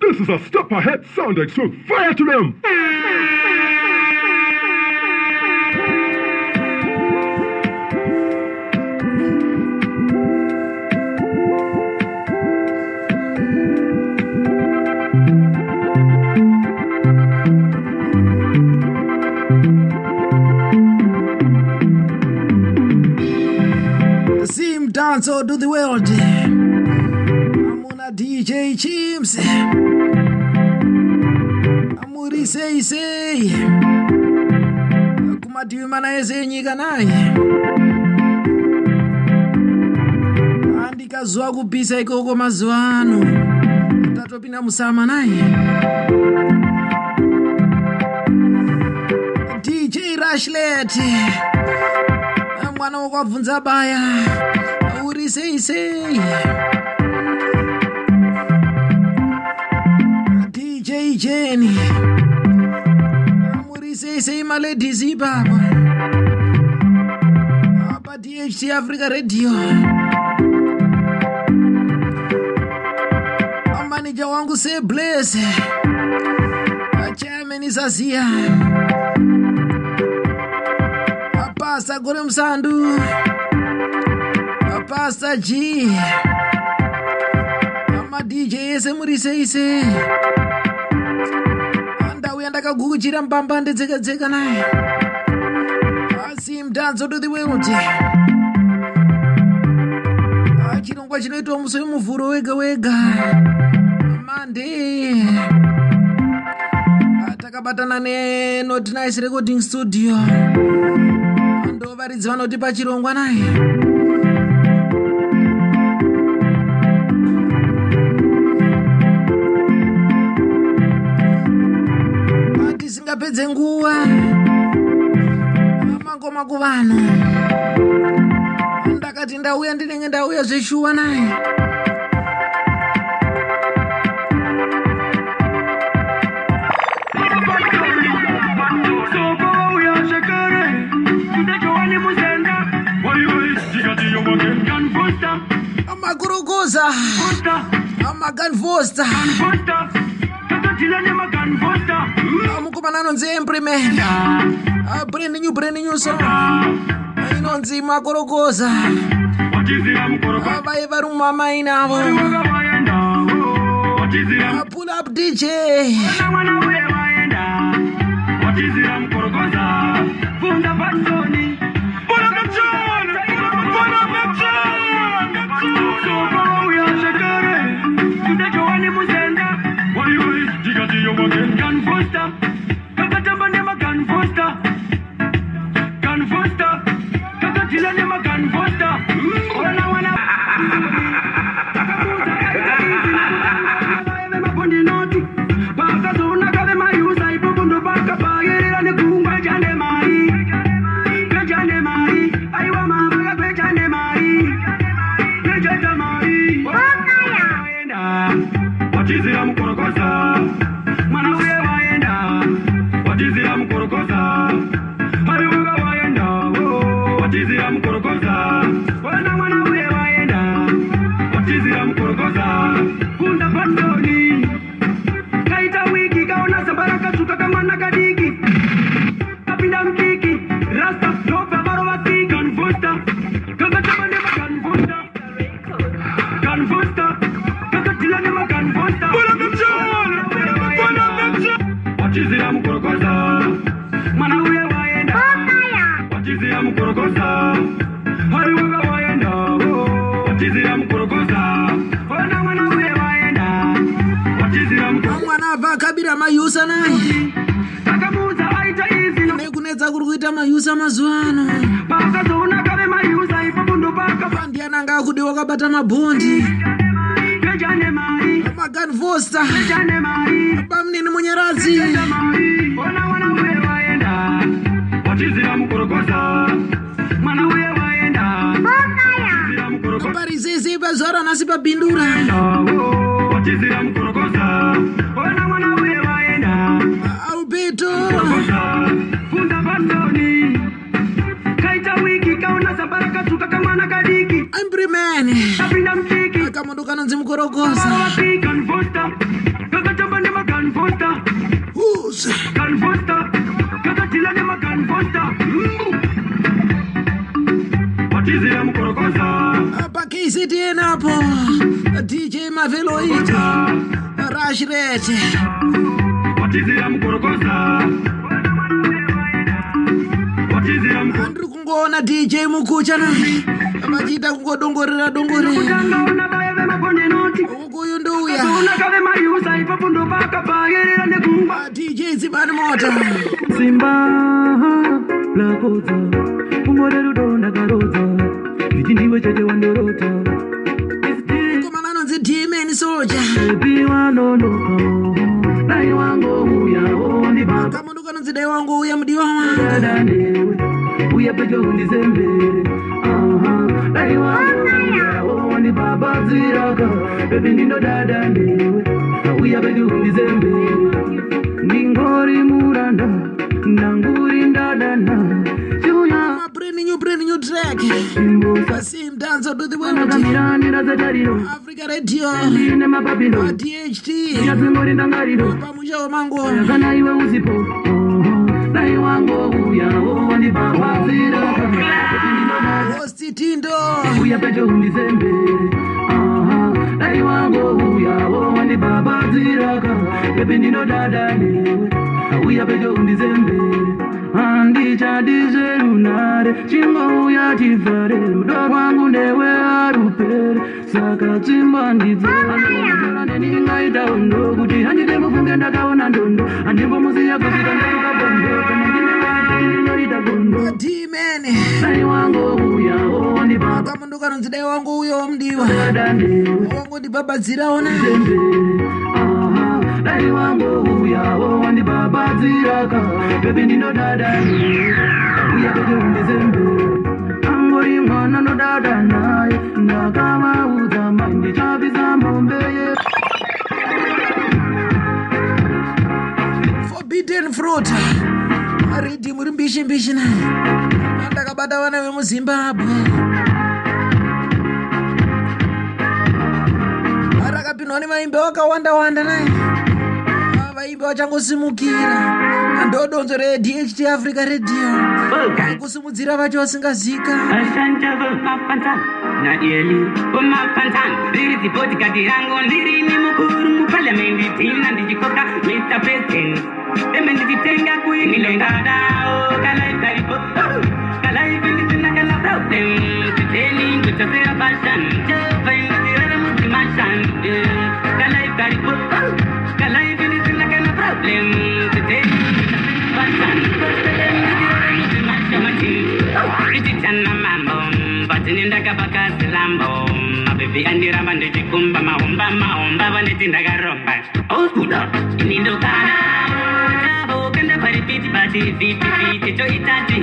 This is a step ahead sound extra. Fire to them! Sim dance all do the world. DJ Chims. Amuri sei sei. kumativi mana ese enyika naye andikazwa kupisa ikoko mazuva ano. Tatopinda musama naye dj rashlet. Mwana wakwabvunza baya. Uri sei sei sei sei maladis ipapa apa dht africa radio. Maneja wangu se bles chairman isaziya pasta gore musandu pasta g amadj ese muri seise ndauya ndakagukuchira mbamba ndedzekadzeka naye. Asi mdanzo to the world chirongwa chinoitwa musi wemuvhuro wega wega. Mande. Takabatana nenot nice recording studio. Ndovaridzi vanoti pachirongwa naye tisingapedze nguva. Mangoma kuvanhu ndakati ndauya ndinenge ndauya zveshuwa naye. Makurukuza maganfosta mukomana anonzi emprimen brand new brand new song. Inonzi makorokoza. Vai vari mumamai navo pull up dj மண்ண கடி mazuva ano. Paakazoona kave mayuza ipapo ndopaka ndiananga akude wakabata mabhondi. Mari pamunini munyaradzi ona mwana uye waenda watizira mukorokoza mwana uye waenda watizira mukorokoza parisese pazuva kutokorogoza uze. Pakisiti yenapo dj maveloita rashirete andiri kungoona dj mukuchana vachiita kungodongorera dongorera ukuyu ndouya unakave mayusa ipapo ndopakapagerera nekungwa. Dj dzibani mota simba lakodza umore rudo ndakarodza. Iti ndiwe chete bebi ndindo dada newe uya pecho undizembere ndingori muranda ndanguri ndadana. Chiuya brand new brand new track imbosa sim dance to the world akamiranira zetariro africa radio. Ine mapapiro dht nyadzingori ndangariro pamusha wemango kana iwe uzipo. Dai wango uyawo wandibabadziraka hosti tindo. Uya pecho undizembere handichadizerunare chingouya tivhare rudo rwangu ndewe arupere. Saka tsimba ndidzo anoona neningaita undo kuti handide mufunge ndakaona ndondo. Handimbomuziya kusika ndekukabondo kana ndinemaindinoita gondo dman dai wango uyawo wandibaba kamundu kanonzi dai wangu dada newe wangondibhabhadziraona tembere aha dai wangu uyawo wandibabadziraka bebi ndinodada uya pete undizembere angori mwana nodada naye. Ndakavaudza mai ndichabvisa mombeye forbidden fruit. Ridi muri mbishi mbishi naye. Andakabata vana vemuzimbabwe arakapindwa nevaimbi vakawanda wanda naye vaimbi vachangosimukira ndodonzo redht africa radio kusimudzira vacho vasingazika Ashantavo mafantan na eli umafantan Birizi bodyguard yangu ndiri ni mukuru muparliament tina ndichikoka Mr. President Eme ndichitenga kuinilenga dao Kalai karibu Kalai vili sina kala problem Titeni ngutasera fashion ichichana mambo patini ndakapakazilambo mabebi andiramba ndichikumba mahomba mahomba vaneti ndakaromba oskuda ini ndokana tavo kanda paripiti bati viti toitati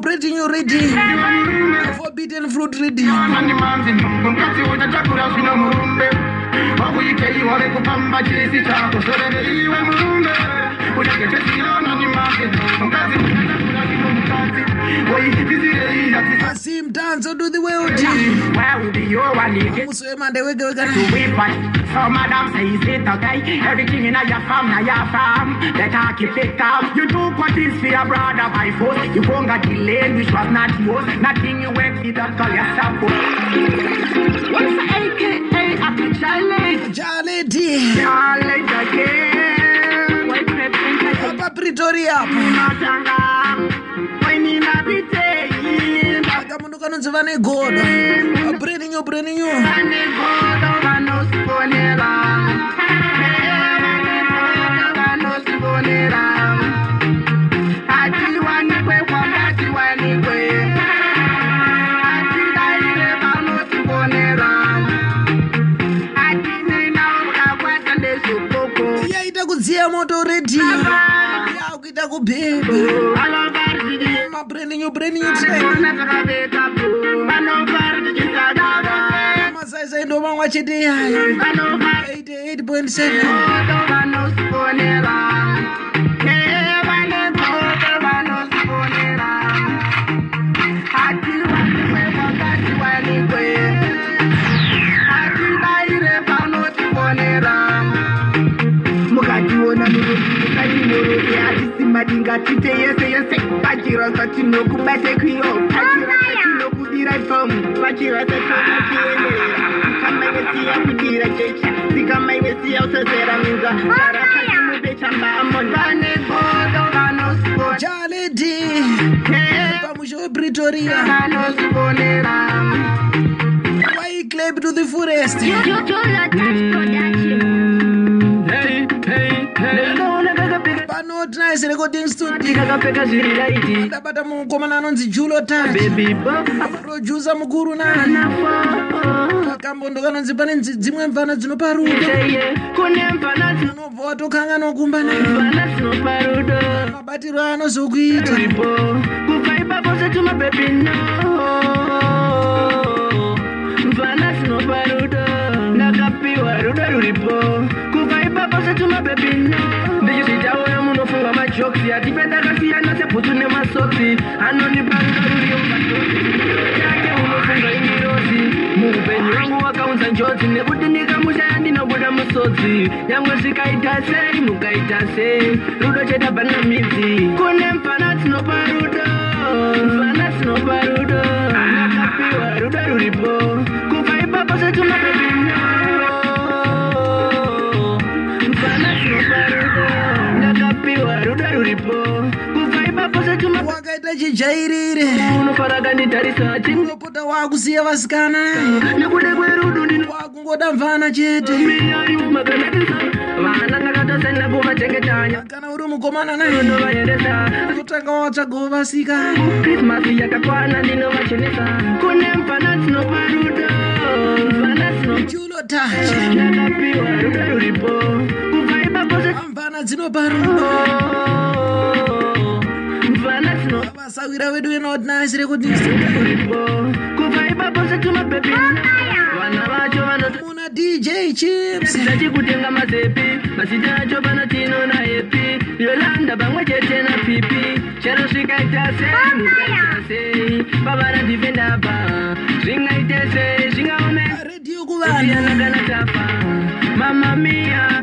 Brand new radio forbidden fruit zvino murumbe wakuikeiware kupamba chisi chako sorere iwe murumbe unenge chesirona ni manzi ntungu mkati uchatakura zvino mukati oitisirei yatisa sim dance the world musi wemande wega wega naye So madam say is it okay? Everything in your farm, your farm. Let her keep it calm. You took what is for your brother by force. You won't get delayed, which was not yours. Nothing you went with that call yourself. What's the AKA after Charlie? jaledi Charlie again. Creeping pretoria matanga? Kamundu kanonzi vane godo godo vanosibonera. Hatiwanikwe kwakatiwanikwe. Hatidaire vanosibonera. Hatinena ukakwata ndezvokoko. yaita kudziya moto radio yakuita kubhebha vanofara tichisadaka. masaisai ndo mamwa chete yayo Vanofara 88.7 pachirasa tinokubate kwiyo pachirasa tinokudira tomu pachirasa tonotienderera kamainesiya kudira checha sikamainesiya usazera minza arapatimubecha mbamon vane godo vanosipona jaledi pamusha wepretoria vanosiponera waiclap to the forest? Hey, tinice recording studio. Kakapfeka zviri raiti ndabata mukomana anonzi julo produsa mukuru nani? Pakambondo kanonzi pane dzimwe mvana dzinopa rudo. Unobva watokanga nokumba nayo mvana dzinopa rudo. Mabatiro anozokuita mvana dzinopa rudo. Ndakapiwa rudo ruripo. Kubva ipapo setuma bebi no. ndichizvitaura majoksi atipeta akasiyana sebhutu nemasoksi anonipa rudo ruriyo mumadosi yake unofunga imirozi muupenyu wangu wakaunza njodzi nekuti ndikamushaya ndinobuda musodzi nyangwe zvikaita sei mukaita sei rudo chetabva namidzi kune mfana dzinopa rudo mfana dzinopa rudo ndakapiwa rudo ruripo kubva ipapo setumabebino setuma wakaita chijairire unofara kanditarisa chimwe unopota wakusiya vasikana wakungoda mvana chete. Kana uri mukomana kutanga watsvagawo vasikana krismasi yakakwana ndinovachenesa kune mfana dzinopa rudo se mvana dzinopa rudo. Mfana vedu venotinice recording studio ruripo kubva ipapo setumabebi vana vacho vanoti muna dj chips. Zachikutenga mazepi mazita acho pana tino na epi. Yolanda pamwe chete na pipi chero zvikaita sei. Mukaita sei pavana ndipendapa zvingaite sei zvingaome redio kuvanhu kana tafa mamamia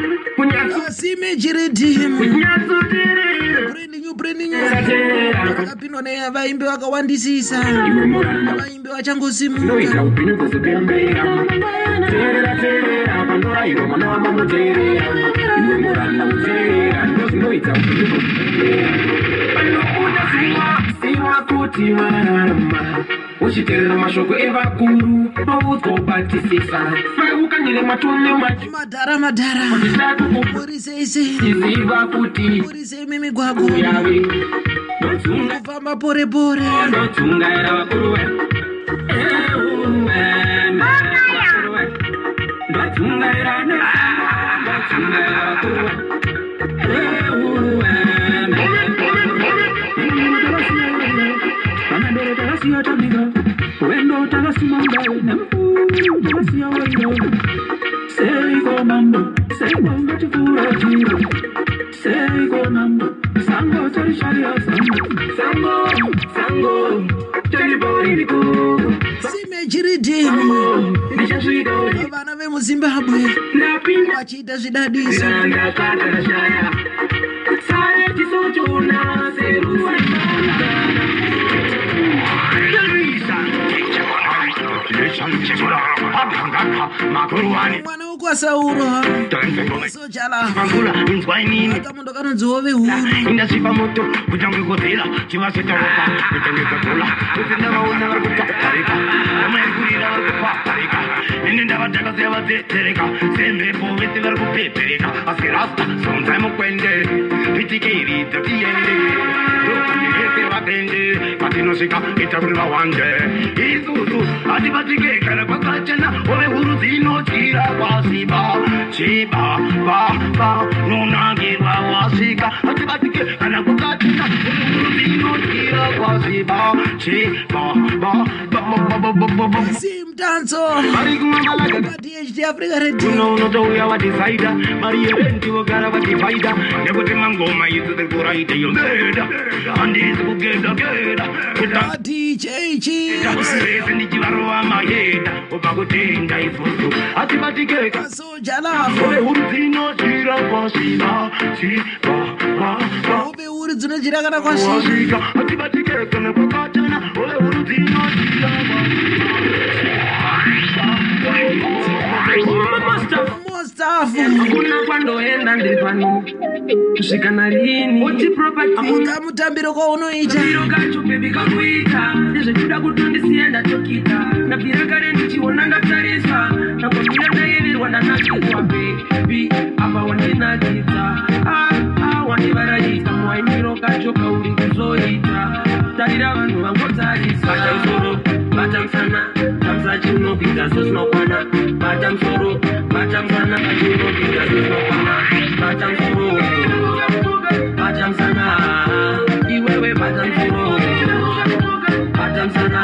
kunyatso asimejiridhimu kunyatsoterera brand new brand new. Terera akapindwa nevaimbi vakawandisisa vaimbi vachangosimuka. Iwe muranda uterera ndozvinoita upenyu kuzopembera panobuda siwa siwa kuti vararama uchiteerera mashoko evakuru maudzwa ubatisisa maukanyire matone madhara madhara. Kuziva kuti murisei mimigwagwa uyave kufamba pore. Pore ndodzungaira vakuru we? Ndodzungaira ndodzungaira vakuru we wendo takasimanga takasiya wairo seiko mambo seiko ngatifuratiro seiko mambo sango tarisharia sango. Sango sango teliboriko simejiridhimu ndichasvika vana vemuzimbabwe vachiita zvidadiso mwana wokwasauro sochala akamondo kanonziwo vehuru indasvipa moto kutangwekodzera chivasvetoroka kutangekakula usina vaona vari kutatarika vamaikurira vari kupatarika ine ndava takasiya vadzetereka semhepo vese vari kupepereka. Asi rasta sonzai mukwende titikiridza tiende. Ndokuti vese vatende patinosvika ita kuti vawande isusu hativatike kana kwakachena ove huru dzinotyira kwasiba. Chiba baba nonangirwa wasvika. Hativatike kana kwakachena ove huru dzinotyira kwasiba. Chiba kumangalaga padht africa radio. Uno unotouya wadhisaida mari yerenti vogara vadhivaida nekuti mangoma idzi dziri kuraita iyo. Geda handisi kugeda geda uri dzinojira kana kwasvika wasvika hatibatikeka nekwakachena ove huru dzinotyira mostafu hakuna kwandoenda ndepani kusvika narini. Oti propati kamutambiro kwaunoita biro kacho bebi kakuita. Nezvekuda kutondisiya ndatokita ndabvira kare ndichiona ndatarisa nakwamira ndayeverwa ndanakirwa bebi apa wandinakidza a wandivaraidza muwaimiro kacho kauri kuzoita. Tarira vanhu vangotarisa bata musoro bata musana tamsa chiunopinza sezinokwana bata musoro bata musana chiunopinza sezinokwana bata musoro bata musana iwewe bata musoro bata musana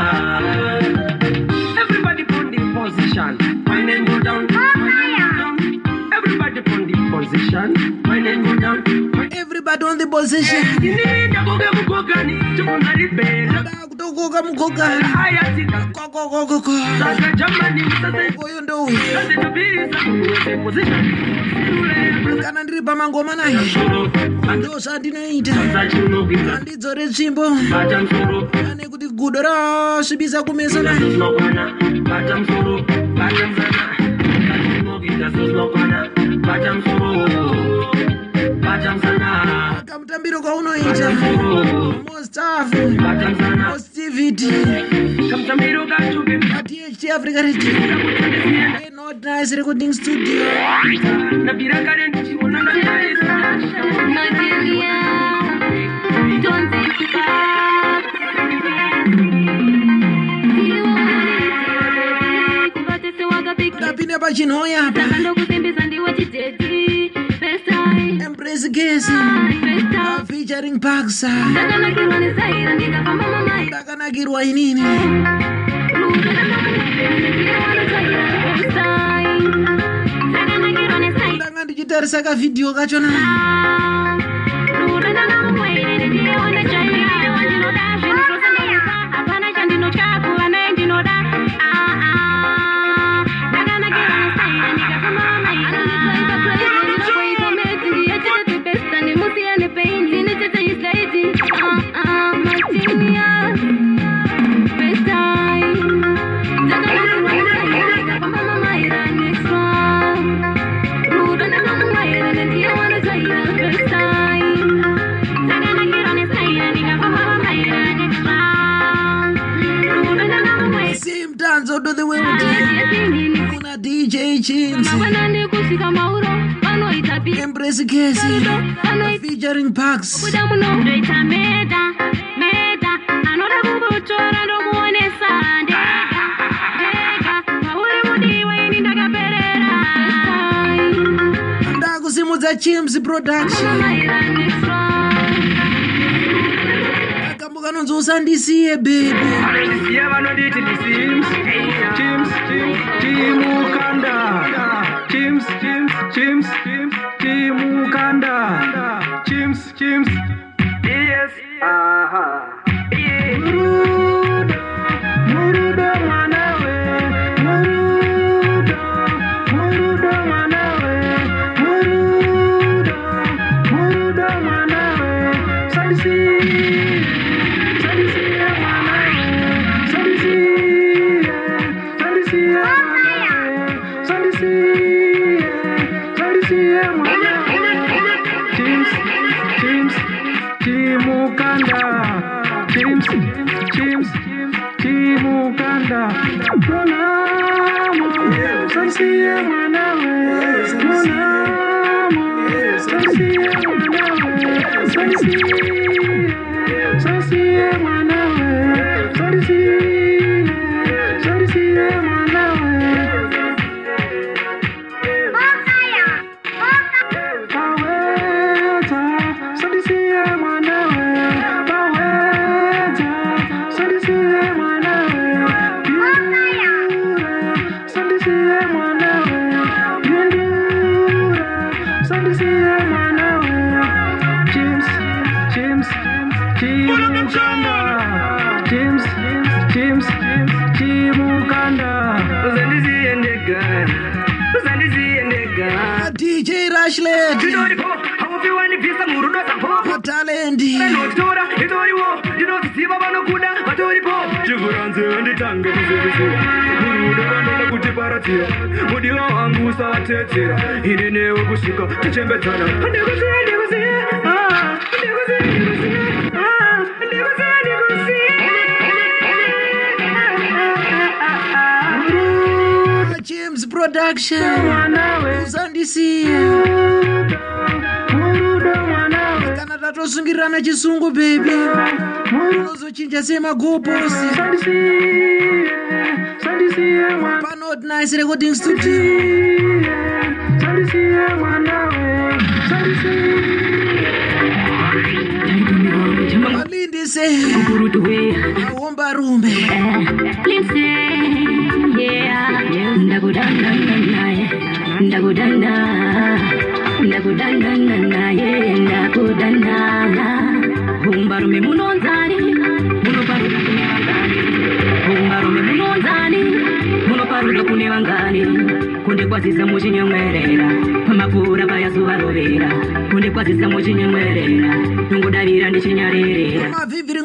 everybody pon the position my name go down. Everybody pon the position everybody on the position. Kutokoka mukogani ayatika kokokokoko saka jamani musase oyo ndouyu ndinobirisa munhu wese position kana ndiri pamangoma naye ndo zvandinoita handidzore tsvimbo. Bata musoro ane kuti gudo rasvibisa kumeso naye sezinokwana bata musoro bata musana kamutambiro bata musana mostivity adht africa radio not nice recording studio. Ndapinde pachinhoya. Apa Blaze Gizzy. Uh, featuring Paksa Taka na kirwa inini. Tangan digitar saka video kacona pauri mudiwa ini ndakaperera ndakusimudza chims production akambo kanonzi usandisiye bebi murudo mwanawe sandisiye Team chims, chims, teams, Team Uganda. Munamo, samsiye mwanawe. Munamo, samsiye mwanawe. Dj rashlet Ndoripo Haupiwanipisa murudo sampopo talendi notora itoriwo ndinoziziva vanokuda vatoripo. Chivuranze nditange kuzivisira murudo vandoda kutiparatira mudiwa wangu usavatedzera ini newe kusvika tichembedzana. Ndikuziya ndikuziya production. Mwanawe kana tatosungirana chisungu bebi unozochinja semagoposi panot nice recording studio. Sandisiye mwanawe ndakudanda naye, ndakudanda, ndakudanda naye, ndakudanda. Umbarume munonzani, munoparuda kune vangani. Umbarume munonzani, munoparuda kune vangani. Kundikwazisa muchinyemwerera, pamapfuura paya zuva rovera. Kundikwazisa muchinyemwerera, nongodavira ndichinyarerera.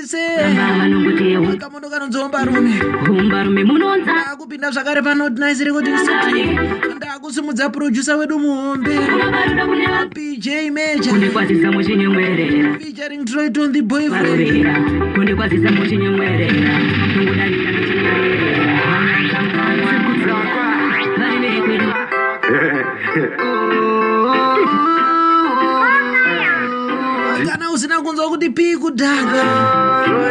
zviunde uende lindise amba vanongotewu kamondo kanonzomba rume umbarume munonza. Ndakupinda zvakare panot nice recording studio ndakusimudza producer wedu muhombe. Pj major. Kundikwazisa muchinyemwerera featuring troyton the boyfriend kunzwa kuti pii kudhaka.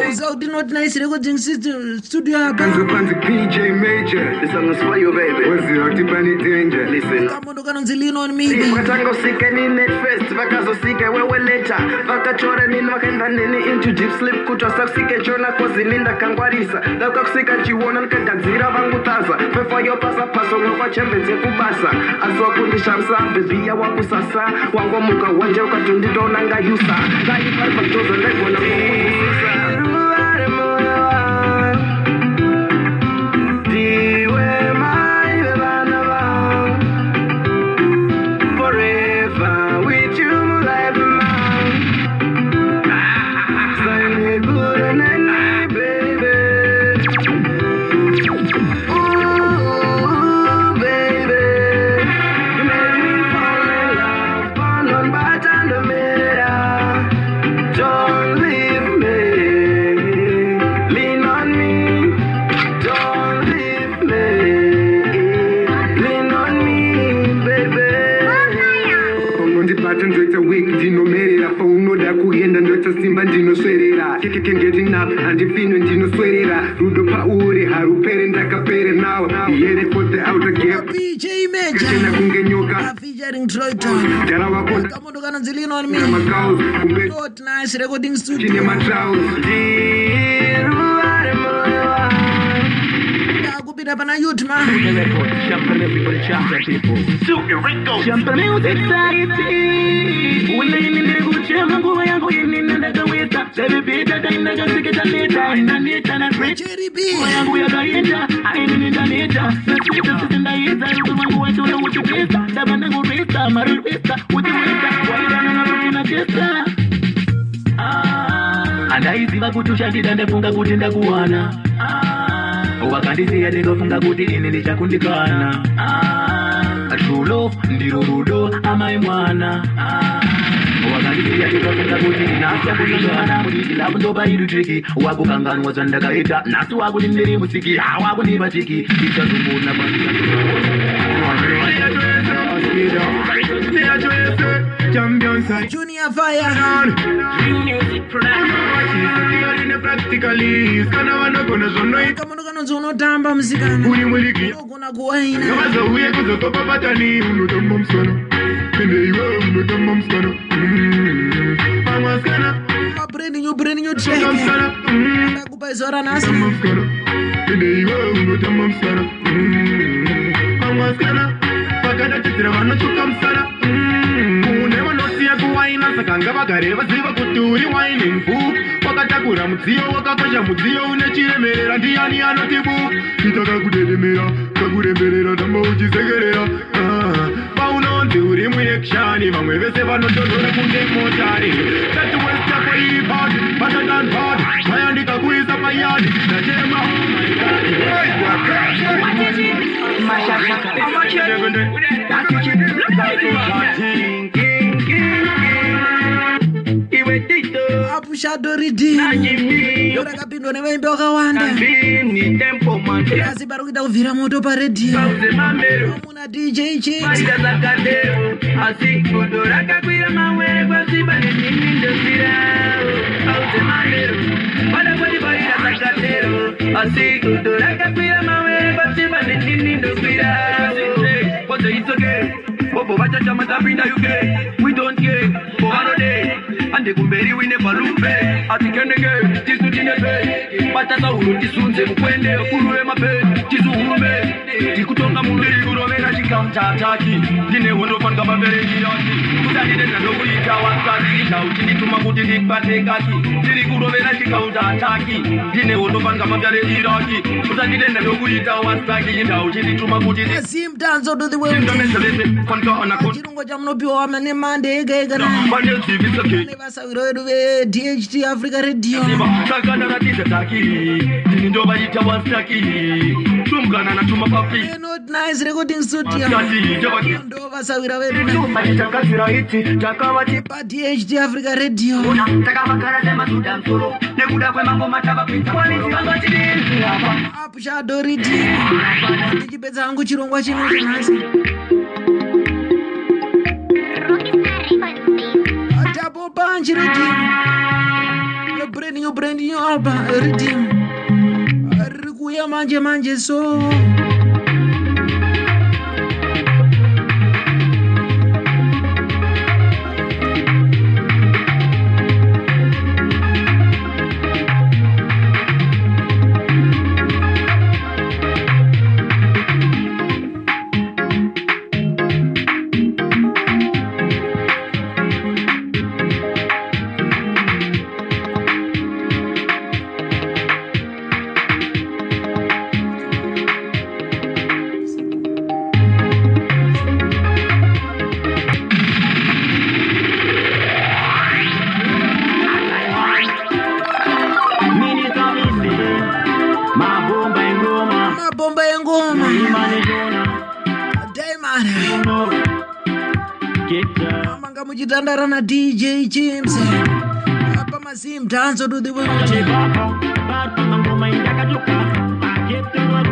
Uza kuti not nice recording stu- studio apa. Panzi PJ Major This song is for you, baby. Waziwa kuti pane danger. Listen. kamondo kanonzi lean on me. Vakatanga usike ni netfest vakazosike wewe leta vakachora nini vakaenda nini into deep sleep kuti vasakusike chona kozini ndakangwarisa ndakakusika chiona ndikagadzira vangu taza fefayo pasapaso ngakwachembedze kubasa. Asi wakundishamisa bhebiya wakusasa. Wangomuka wanje ukatonditoona ngayusa ngaipari Todo el agua la kamondo kanonzi lean on me makaus kumbe happen a huge man. Champion people, champion people. Super Ah. Wakandisiya ndikafunga kuti ini ndichakundikana Ah, tulo ndiro rudo amai mwana. Wakandisiya tikafunga kuti ndinasya kunangana kuti lapo ndopaidutiki wakukanganwa zvandakaita nhasi wakuti ndiri musiki hawakundipa chiki ichazombona Champion side. junior fire. Kamunhu kanonzi unotamba musikana uri muliki unogona kuwaina vazouye kuzokopa patani unotamba musana ende iwe unotamba musana Mm. pamwe asikana mabrand new brand new track tamba musana Mm. ndakupa tamba musana ende iwe unotamba musana Mm. pamwe asikana vakadatidzira vanotsvuka musana saka ngavagare vaziva kuti uri waining book wakatakura mudziyo wakakosha mudziyo une chiremerera. Ndiani anoti book ita kakudedemera kakuremberera tamba uchisekerera Ah, paunonzi uri muekshani vamwe vese vanotondora kunge motari. Tati west yako iri pad batadan pad mayandika kuisa payadi natema oh my apushado ridhimo rakapindwa nevaimbi vakawanda. Asi pari kuita kubvira moto paredhiyo pauze mamero. Muna dj bobo don't ande kumberi wine palupe atikendeke tisu tinepe batatauro tisunze mukwende kuruve mape tisu hurume tikutonga munhu ikurovera chikamu chaataki ndine hondo panika paberengiraki kusandidenza ndokuita wasati ita uchindituma kuti ndibate kaki. Ndiri kurovera chikamu chaataki ndine hondo panika paberengiraki kusandidenza ndokuita wasaki ita uchindituma kuti chirungo chamunopiwa nemande ega ega nevasawiro vedu vedht africa radio takandaratidza taki. Ndini ndovaita wasaki tumgana natuma papi not nice recording studio Asati, ndo vasawira vedu takagadzira iti takavati padht africa radio. Msoro nekuda kwemangoma ridhimo ndichipedza hangu chirongwa chino chanhasi tapo panji ridhimo brand new brand new album ridhimo riri kuuya manje manje so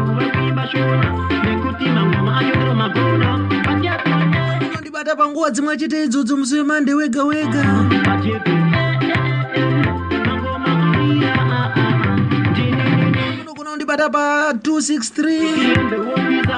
ruva kuimba shona nekuti mangoma ayokero magona patepe unondibata panguva dzimwe chete idzodzi musi wemande wega wega. Unogona kundibata pa 263